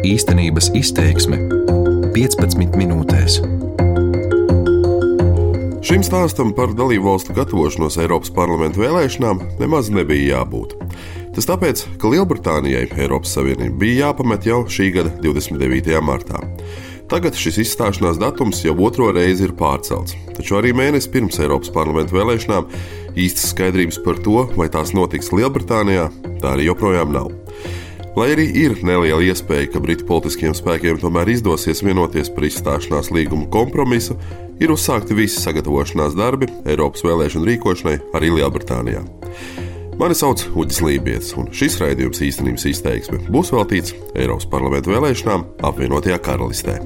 Īstenības izteiksme 15 minūtēs. Šim stāstam par dalību valstu gatavošanos Eiropas parlamentu vēlēšanām nemaz nebija jābūt. Tas tāpēc, ka Lielbritānijai Eiropas Savienība bija jāpamet jau šī gada 29. martā. Tagad šis izstāšanās datums jau otro reizi ir pārcelts, taču arī mēnesi pirms Eiropas parlamentu vēlēšanām īstas skaidrības par to, vai tās notiks Lielbritānijā, tā arī joprojām nav. Lai arī ir neliela iespēja, ka Britu politiskiem spēkiem tomēr izdosies vienoties par izstāšanās līguma kompromisu, ir uzsākti visi sagatavošanās darbi Eiropas vēlēšanu rīkošanai arī Lielbritānijā. Mani sauc Uģis Lībijams, un šis raidījums īstenības izteiksme būs veltīts Eiropas parlamentu vēlēšanām apvienotajā karalistē.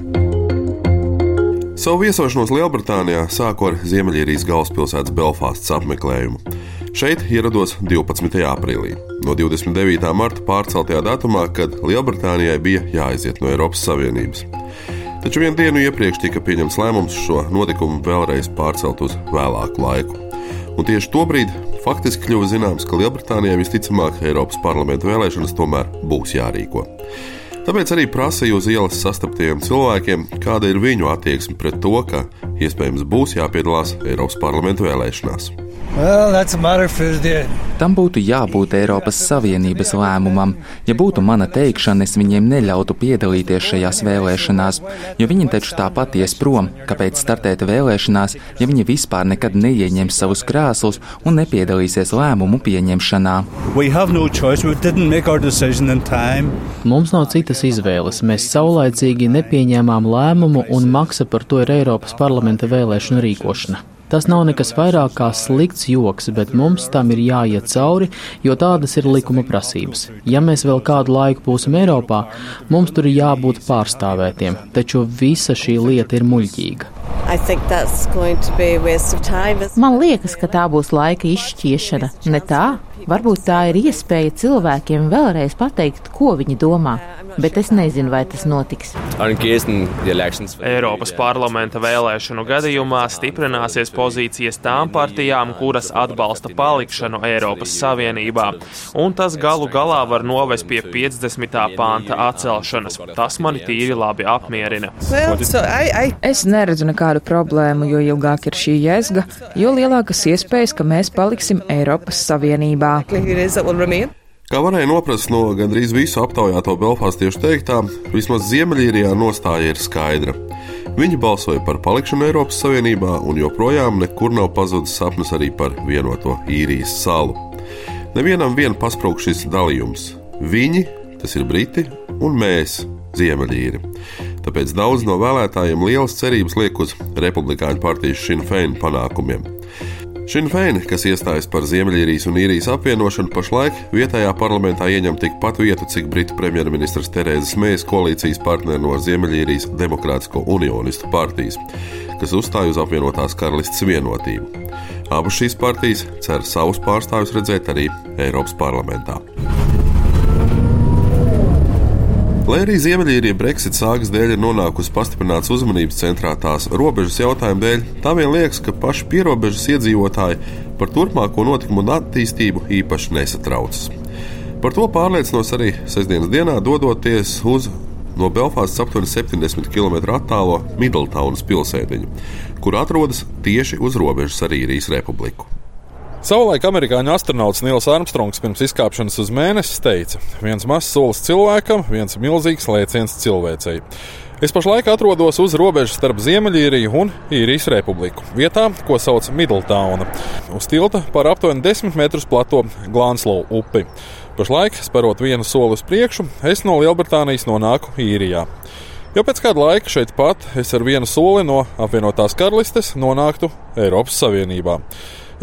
Savu viesošanos Lielbritānijā sāku ar Ziemeļīrijas galvaspilsētas Belfāstas apmeklējumu. Šeit ierados 12. aprīlī, no 29. marta pārceltajā datumā, kad Lielbritānijai bija jāaiziet no Eiropas Savienības. Taču vienu dienu iepriekš tika pieņemts lēmums šo notikumu vēlreiz pārcelt uz vēlāku laiku. Un tieši tobrīd faktiski kļuva zināms, ka Lielbritānijai visticamāk Eiropas parlamenta vēlēšanas tomēr būs jārīko. Tāpēc arī prasīju uz ielas sastaptiem cilvēkiem, kāda ir viņu attieksme pret to, ka iespējams būs jāpiedalās Eiropas parlamenta vēlēšanās. Well, Tam būtu jābūt Eiropas Savienības lēmumam. Ja būtu mana teikšana, es viņiem neļautu piedalīties šajās vēlēšanās, jo viņi taču tāpat ies prom. Kāpēc startēt vēlēšanās, ja viņi vispār nekad neieņems savus krēslus un nepiedalīsies lēmumu pieņemšanā? No Mums nav citas izvēles. Mēs saulaicīgi nepieņēmām lēmumu, un maksa par to ir Eiropas parlamenta vēlēšanu rīkošana. Tas nav nekas vairāk kā slikts joks, bet mums tam ir jāiet cauri, jo tādas ir likuma prasības. Ja mēs vēl kādu laiku būsim Eiropā, mums tur ir jābūt pārstāvētiem, taču visa šī lieta ir muļķīga. Man liekas, ka tā būs laika izšķiešana, ne tā? Varbūt tā ir iespēja cilvēkiem vēlreiz pateikt, ko viņi domā, bet es nezinu, vai tas notiks. Eiropas parlamenta vēlēšanu gadījumā stiprināsies pozīcijas tām partijām, kuras atbalsta palikšanu Eiropas Savienībā, un tas galu galā var novest pie 50. pānta atcelšanas. Tas mani tīri labi apmierina. Es neredzu nekādu problēmu, jo ilgāk ir šī jēzga, jo lielākas iespējas, ka mēs paliksim Eiropas Savienībā. Kā varēja noprast no gandrīz visu aptaujāto Belfāstiešu teiktā, vismaz Ziemeļīrijā nostāja ir skaidra. Viņi balsoja par palikšanu Eiropas Savienībā, un joprojām nekur nav pazudis sapnis arī par vienoto īrijas salu. Nevienam vien pasprūk šis dalījums. Viņi, tas ir Briti, un mēs, Ziemeļīri. Tāpēc daudz no vēlētājiem lielas cerības liek uz Republikāņu partijas Sinn Fein panākumiem. Šinfeini, kas iestājas par Ziemeļīrijas un īrijas apvienošanu, pašlaik vietējā parlamentā ieņem tikpat vietu, cik Britu premjerministrs Terēzes Mējas koalīcijas partneri no Ziemeļīrijas Demokrātisko unionistu partijas, kas uzstāj uz apvienotās karalistes vienotību. Abas šīs partijas cer savus pārstāvjus redzēt arī Eiropas parlamentā. Lai arī Ziemeļīrija Brexit sāgas dēļ ir nonākusi pastiprināts uzmanības centrā tās robežas jautājumu dēļ, tā vien liekas, ka paši pierobežas iedzīvotāji par turpmāko notikumu un attīstību īpaši nesatraucas. Par to pārliecinos arī sestdienas dienā, dodoties uz no Belfāstas aptuveni 70 km attālo Middletaunas pilsētiņu, kur atrodas tieši uz robežas ar Īrijas republiku. Savulaik amerikāņu astronauts Nils Armstrongs pirms izkāpšanas uz mēnesi teica: viens mazs solis cilvēkam, viens milzīgs lēciens cilvēcei. Es pašlaik atrodos uz robežas starp Ziemeļīriju un Īrijas republiku, vietā, ko sauc Middletown, uz tilta par aptuveni 10 metrus plato Glānslow upi. Pašlaik, sparot vienu soli uz priekšu, es no Lielbritānijas nonāku Īrijā. Jau pēc kāda laika šeit pat es ar vienu soli no apvienotās karalistes nonāktu Eiropas Savienībā.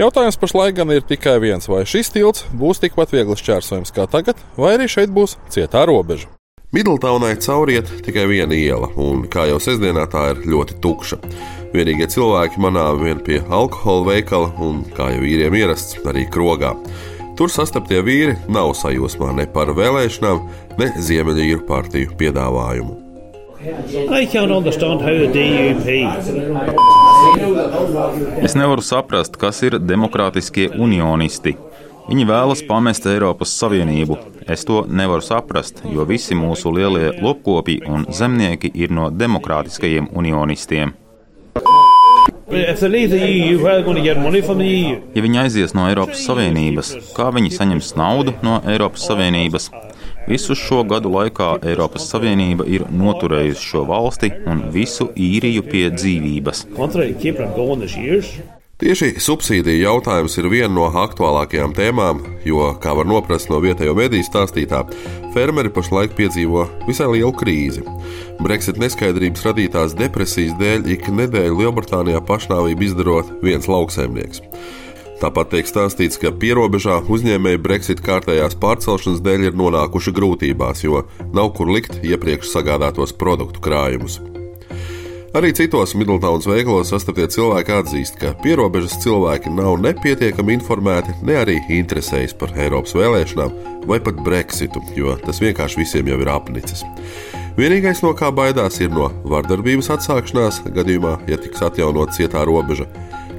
Jautājums pašlaik gan ir tikai viens, vai šis tilts būs tikpat viegli šķērsojams kā tagad, vai arī šeit būs cietā robeža. Middletaunai cauriet tikai viena iela, un kā jau sestdienā tā ir ļoti tukša. Vienīgie cilvēki manā vien pie alkohola veikala, un kā jau vīriem ierasts, arī krogā. Tur sastaptie vīri nav sajūsmā ne par vēlēšanām, ne Ziemeļīru partiju piedāvājumu. Es nevaru saprast, kas ir demokrātiskie unionisti. Viņi vēlas pamest Eiropas Savienību. Es to nevaru saprast, jo visi mūsu lielie lopkopi un zemnieki ir no demokrātiskajiem unionistiem. Ja viņi aizies no Eiropas Savienības, kā viņi saņems naudu no Eiropas Savienības? Visu šo gadu laikā Eiropas Savienība ir noturējusi šo valsti un visu īriju pie dzīvības. Tieši subsīdiju jautājums ir viena no aktuālākajām tēmām, jo, kā var noprast no vietējo mediju stāstītā, fermeri pašlaik piedzīvo visai lielu krīzi. Brexit neskaidrības radītās depresijas dēļ ik nedēļu Lielbritānijā pašnāvību izdarot viens lauksaimnieks. Tāpat tiek stāstīts, ka pierobežā uzņēmēji Brexit kārtējās pārcelšanas dēļ ir nonākuši grūtībās, jo nav kur likt iepriekš sagādātos produktu krājumus. Arī citos Midltowns veikalos sastaptie cilvēki atzīst, ka pierobežas cilvēki nav nepietiekami informēti, ne arī interesējas par Eiropas vēlēšanām vai pat Brexitu, jo tas vienkārši visiem jau ir apnicis. Vienīgais, no kā baidās, ir no vardarbības atsākšanās gadījumā, ja tiks atjaunot cietā robeža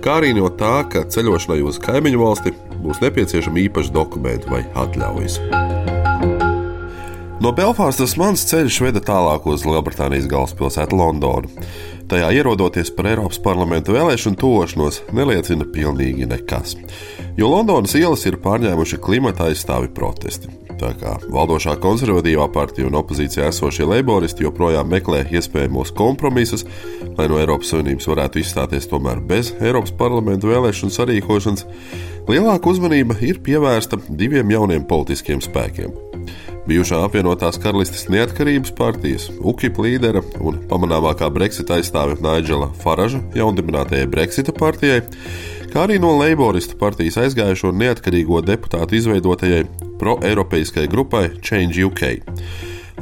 kā arī no tā, ka ceļošanai uz kaimiņu valsti būs nepieciešama īpaša dokumenta vai atļaujas. No Belfāstas mans ceļš veda tālāk uz Lielbritānijas galvaspilsētu Londonu. Tajā ierodoties par Eiropas parlamentu vēlēšanu tošanos, neliecina pilnīgi nekas. Jo Londonas ielas ir pārņēmuši klimata aizstāvi protesti. Tā kā valdošā konservatīvā partija un opozīcijā esošie leiboristi joprojām meklē iespējamos kompromisus, lai no Eiropas Savienības varētu izstāties tomēr bez Eiropas parlamentu vēlēšanu sarīkošanas, lielāka uzmanība ir pievērsta diviem jauniem politiskiem spēkiem. Bijušā apvienotās karalistes neatkarības partijas, UKIP līdera un pamanāmākā Brexit aizstāve Nigela Faraža jaundibinātajai Brexita partijai kā arī no Leiboristu partijas aizgājušo neatkarīgo deputātu izveidotajai pro-eiropeiskajai grupai Change UK.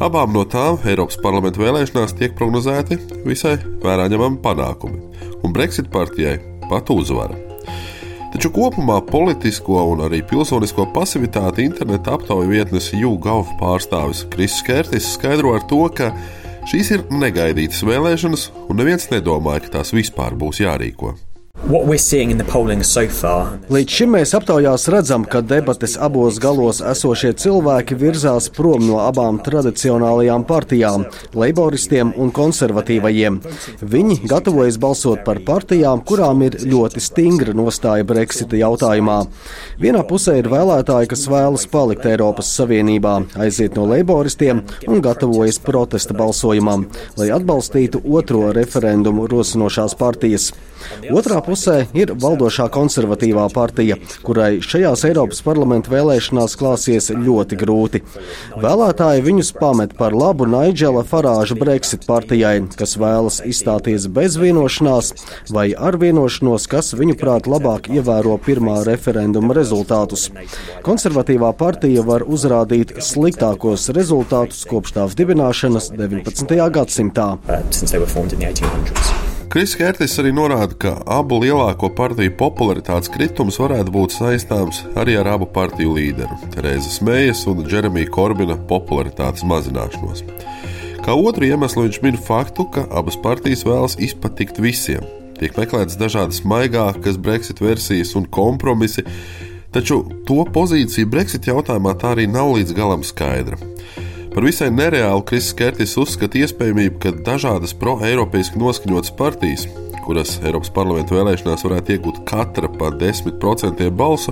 Abām no tām Eiropas parlamenta vēlēšanās tiek prognozēti visai vērā ņemami panākumi, un Brexit partijai pat uzvara. Taču kopumā politisko un arī pilsonisko pasivitāti interneta aptauju vietnes YouGov pārstāvis Kris Kērtis skaidro ar to, ka šīs ir negaidītas vēlēšanas, un neviens nedomāja, ka tās vispār būs jārīko. Līdz šim mēs aptaujās redzam, ka debates abos galos esošie cilvēki virzās prom no abām tradicionālajām partijām - leiboristiem un konservatīvajiem. Viņi gatavojas balsot par partijām, kurām ir ļoti stingra nostāja Brexita jautājumā. Vienā pusē ir vēlētāji, kas vēlas palikt Eiropas Savienībā, aiziet no leiboristiem un gatavojas protesta balsojumam, lai atbalstītu otro referendumu rosinošās partijas. Otrā pusē ir valdošā konservatīvā partija, kurai šajās Eiropas parlamenta vēlēšanās klāsies ļoti grūti. Vēlētāji viņus pamet par labu Naidžela Farāža Brexit partijai, kas vēlas izstāties bez vienošanās vai ar vienošanos, kas viņuprāt labāk ievēro pirmā referenduma rezultātus. Konservatīvā partija var uzrādīt sliktākos rezultātus kopš tās dibināšanas 19. gadsimtā. Kris Kērtis arī norāda, ka abu lielāko partiju popularitātes kritums varētu būt saistāms arī ar abu partiju līderu - Terēzes Mējas un Džeremija Korbina popularitātes mazināšanos. Kā otru iemeslu viņš min faktu, ka abas partijas vēlas izpatikt visiem. Tiek meklētas dažādas maigākas Brexit versijas un kompromisi, taču to pozīcija Brexit jautājumā tā arī nav līdz galam skaidra. Par visai nereālu Kristis Kertis uzskata iespējamību, ka dažādas pro-eiropeiski noskaņotas partijas, kuras Eiropas parlamenta vēlēšanās varētu iegūt katra pa 10% balsu,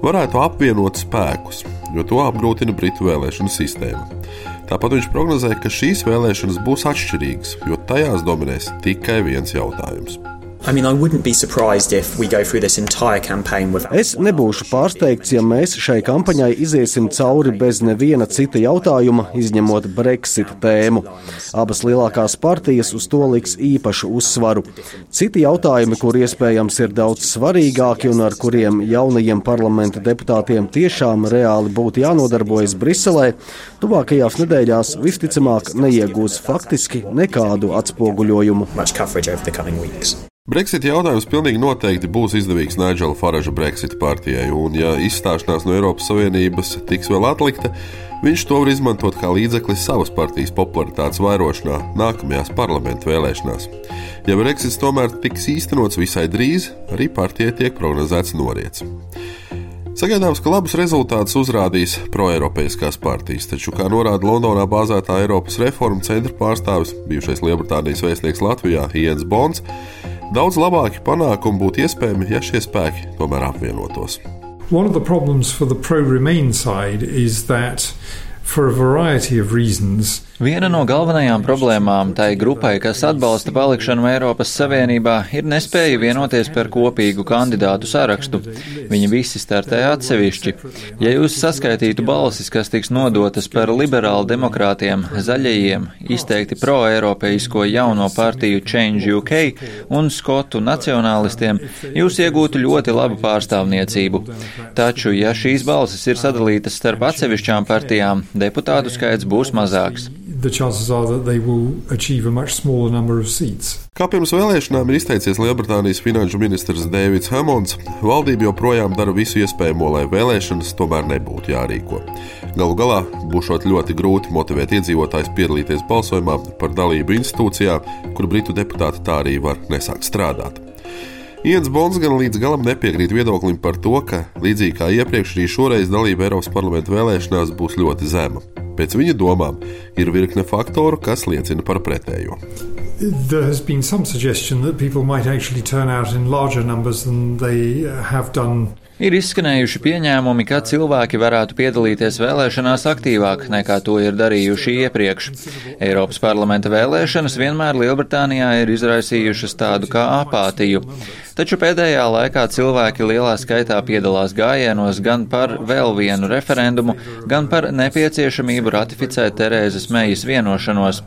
varētu apvienot spēkus, jo to apgrūtina Britu vēlēšanu sistēma. Tāpat viņš prognozē, ka šīs vēlēšanas būs atšķirīgas, jo tajās dominēs tikai viens jautājums es nebūšu pārsteigts, ja mēs šai kampaņai iziesim cauri bez neviena cita jautājuma, izņemot Brexit tēmu. Abas lielākās partijas uz to liks īpašu uzsvaru. Citi jautājumi, kur iespējams ir daudz svarīgāki un ar kuriem jaunajiem parlamenta deputātiem tiešām reāli būtu jānodarbojas Briselē, tuvākajās nedēļās visticamāk neiegūs faktiski nekādu atspoguļojumu. Brexit jautājums pilnīgi noteikti būs izdevīgs Nigela Faraža Brexit partijai, un, ja izstāšanās no Eiropas Savienības tiks vēl atlikta, viņš to var izmantot kā līdzekli savas partijas popularitātes vairošanā nākamajās parlamentu vēlēšanās. Ja Brexits tomēr tiks īstenots visai drīz, arī partijai tiek prognozēts noriets. Sagaidāms, ka labus rezultātus uzrādīs proeiropeiskās partijas, taču, kā norāda Londonā bāzētā Eiropas reformu centra pārstāvis, bijušais Lielbritānijas vēstnieks Latvijā Jens Bons, daudz labāki panākumi būtu iespējami, ja šie spēki tomēr apvienotos. One of the problems for the pro-Remain side is that for a variety of reasons, Viena no galvenajām problēmām tai grupai, kas atbalsta palikšanu Eiropas Savienībā, ir nespēja vienoties par kopīgu kandidātu sarakstu. Viņi visi startē atsevišķi. Ja jūs saskaitītu balsis, kas tiks nodotas par liberālu demokrātiem, zaļajiem, izteikti pro-eiropeisko jauno partiju Change UK un skotu nacionālistiem, jūs iegūtu ļoti labu pārstāvniecību. Taču, ja šīs balsis ir sadalītas starp atsevišķām partijām, deputātu skaits būs mazāks the chances are that they will achieve a much smaller number of seats. Kā pirms vēlēšanām ir izteicies Lielbritānijas finanšu ministrs Dēvids Hamonds, valdība joprojām dara visu iespējamo, lai vēlēšanas tomēr nebūtu jārīko. Galu galā būs ļoti grūti motivēt iedzīvotājus piedalīties balsojumā par dalību institūcijā, kur britu deputāti tā arī var nesākt strādāt. Iens Bons gan līdz galam nepiekrīt viedoklim par to, ka, līdzīgi kā iepriekš, arī šoreiz dalība Eiropas parlamenta vēlēšanās būs ļoti zema. Pēc viņa domām, ir virkne faktoru, kas liecina par pretējo. There has been some suggestion that people might actually turn out in larger numbers than they have done Ir izskanējuši pieņēmumi, ka cilvēki varētu piedalīties vēlēšanās aktīvāk nekā to ir darījuši iepriekš. Eiropas parlamenta vēlēšanas vienmēr Lielbritānijā ir izraisījušas tādu kā apātiju. Taču pēdējā laikā cilvēki lielā skaitā piedalās gājienos gan par vēl vienu referendumu, gan par nepieciešamību ratificēt Terēzes Meijas vienošanos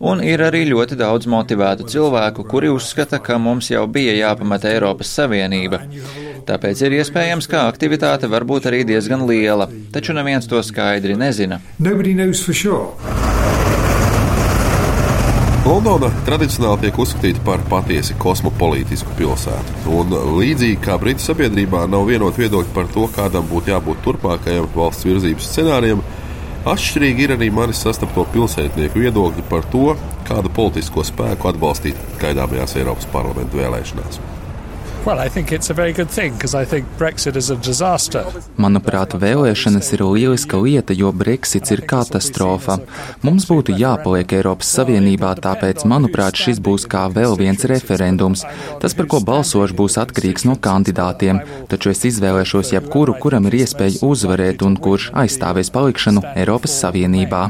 un ir arī ļoti daudz motivētu cilvēku, kuri uzskata, ka mums jau bija jāpamet Eiropas Savienība. Tāpēc ir iespējams, ka aktivitāte var būt arī diezgan liela, taču neviens to skaidri nezina. Londona tradicionāli tiek uzskatīta par patiesi kosmopolītisku pilsētu, un līdzīgi kā Britu sabiedrībā nav vienota viedokļa par to, kādam būtu jābūt turpmākajam valsts virzības scenārijam, Atšķirīgi ir arī manis sastapto pilsētnieku viedokļi par to, kādu politisko spēku atbalstīt gaidāmajās Eiropas parlamentu vēlēšanās. Manuprāt, vēlēšanas ir lieliska lieta, jo Brexits ir katastrofa. Mums būtu jāpaliek Eiropas Savienībā, tāpēc, manuprāt, šis būs kā vēl viens referendums. Tas, par ko balsošu, būs atkarīgs no kandidātiem, taču es izvēlēšos jebkuru, kuram ir iespēja uzvarēt un kurš aizstāvēs palikšanu Eiropas Savienībā.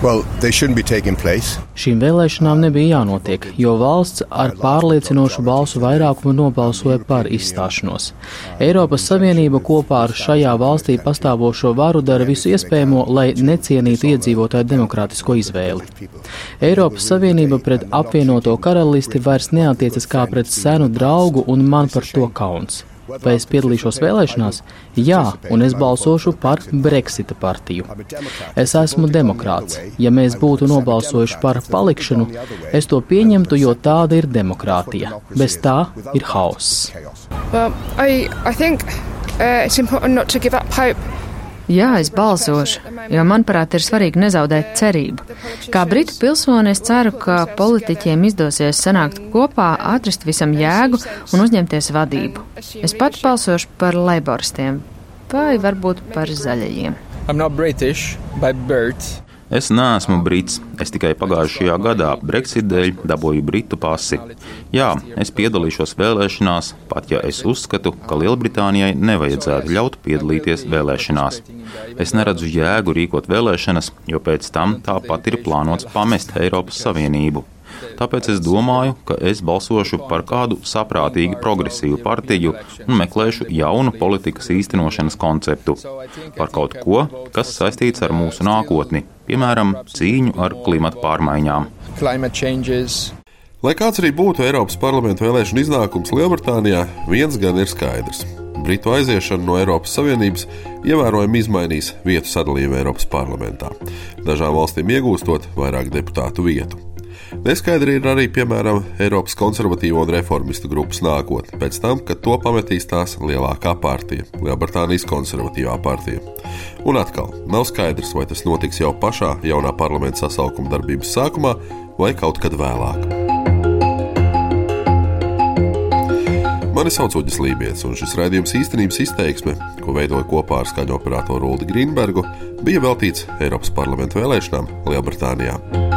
Well, Šīm vēlēšanām nebija jānotiek, jo valsts ar pārliecinošu balsu vairākumu nobalsoja par izstāšanos. Eiropas Savienība kopā ar šajā valstī pastāvošo varu dara visu iespējamo, lai necienītu iedzīvotāju demokrātisko izvēli. Eiropas Savienība pret apvienoto karalisti vairs neatiecas kā pret senu draugu, un man par to kauns. Vai es piedalīšos vēlēšanās? Jā, un es balsošu par Brexita partiju. Es esmu demokrāts. Ja mēs būtu nobalsojuši par palikšanu, es to pieņemtu, jo tāda ir demokrātija. Bez tā ir hauss. Well, I, I think, uh, Jā, es balsošu, jo manuprāt ir svarīgi nezaudēt cerību. Kā britu pilsoni es ceru, ka politiķiem izdosies sanākt kopā, atrast visam jēgu un uzņemties vadību. Es pats balsošu par leiboristiem vai varbūt par zaļajiem. I'm not British by birth. Es neesmu brits. Es tikai pagājušajā gadā Brexit dēļ dabūju britu pasi. Jā, es piedalīšos vēlēšanās, pat ja es uzskatu, ka Lielbritānijai nevajadzētu ļaut piedalīties vēlēšanās. Es neredzu jēgu rīkot vēlēšanas, jo pēc tam tāpat ir plānots pamest Eiropas Savienību. Tāpēc es domāju, ka es balsošu par kādu saprātīgi progresīvu partiju un meklēšu jaunu politikas īstenošanas konceptu. Par kaut ko, kas saistīts ar mūsu nākotni, piemēram, cīņu ar klimatu pārmaiņām. Lai kāds arī būtu Eiropas parlamenta vēlēšana iznākums Lielbritānijā, viens gan ir skaidrs. Britu aiziešana no Eiropas Savienības ievērojami izmainīs vietu sadalījumu Eiropas parlamentā, dažām valstīm iegūstot vairāk deputātu vietu. Neskaidri ir arī, piemēram, Eiropas konservatīvo un reformistu grupas nākotne, pēc tam, kad to pametīs tās lielākā partija - Lielbritānijas konservatīvā partija. Un atkal, nav skaidrs, vai tas notiks jau pašā jaunā parlamenta sasaukuma darbības sākumā vai kaut kad vēlāk. Mani sauc Uģis Lībijams, un šis raidījums īstenības izteiksme, ko veidoja kopā ar skaņu operatoru Uldi Grīnbergu, bija veltīts Eiropas parlamentu vēlēšanām Lielbritānijā.